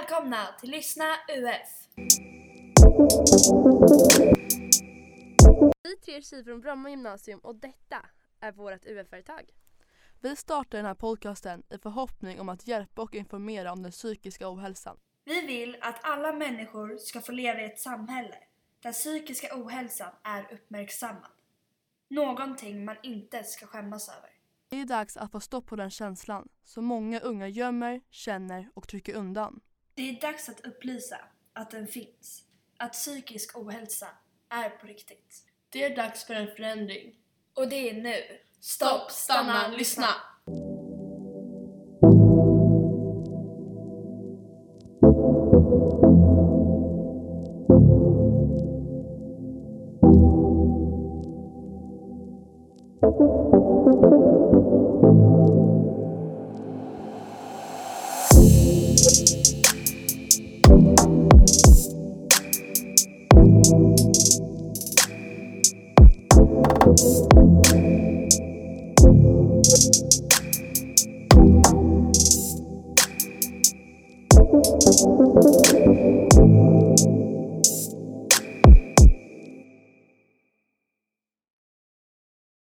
välkomna till Lyssna UF. Vi tre tjejer från Bromma gymnasium och detta är vårt UF-företag. Vi startar den här podcasten i förhoppning om att hjälpa och informera om den psykiska ohälsan. Vi vill att alla människor ska få leva i ett samhälle där psykiska ohälsan är uppmärksammad. Någonting man inte ska skämmas över. Det är dags att få stopp på den känslan som många unga gömmer, känner och trycker undan. Det är dags att upplysa att den finns. Att psykisk ohälsa är på riktigt. Det är dags för en förändring. Och det är nu. Stopp, stanna, lyssna! thank you Thank you.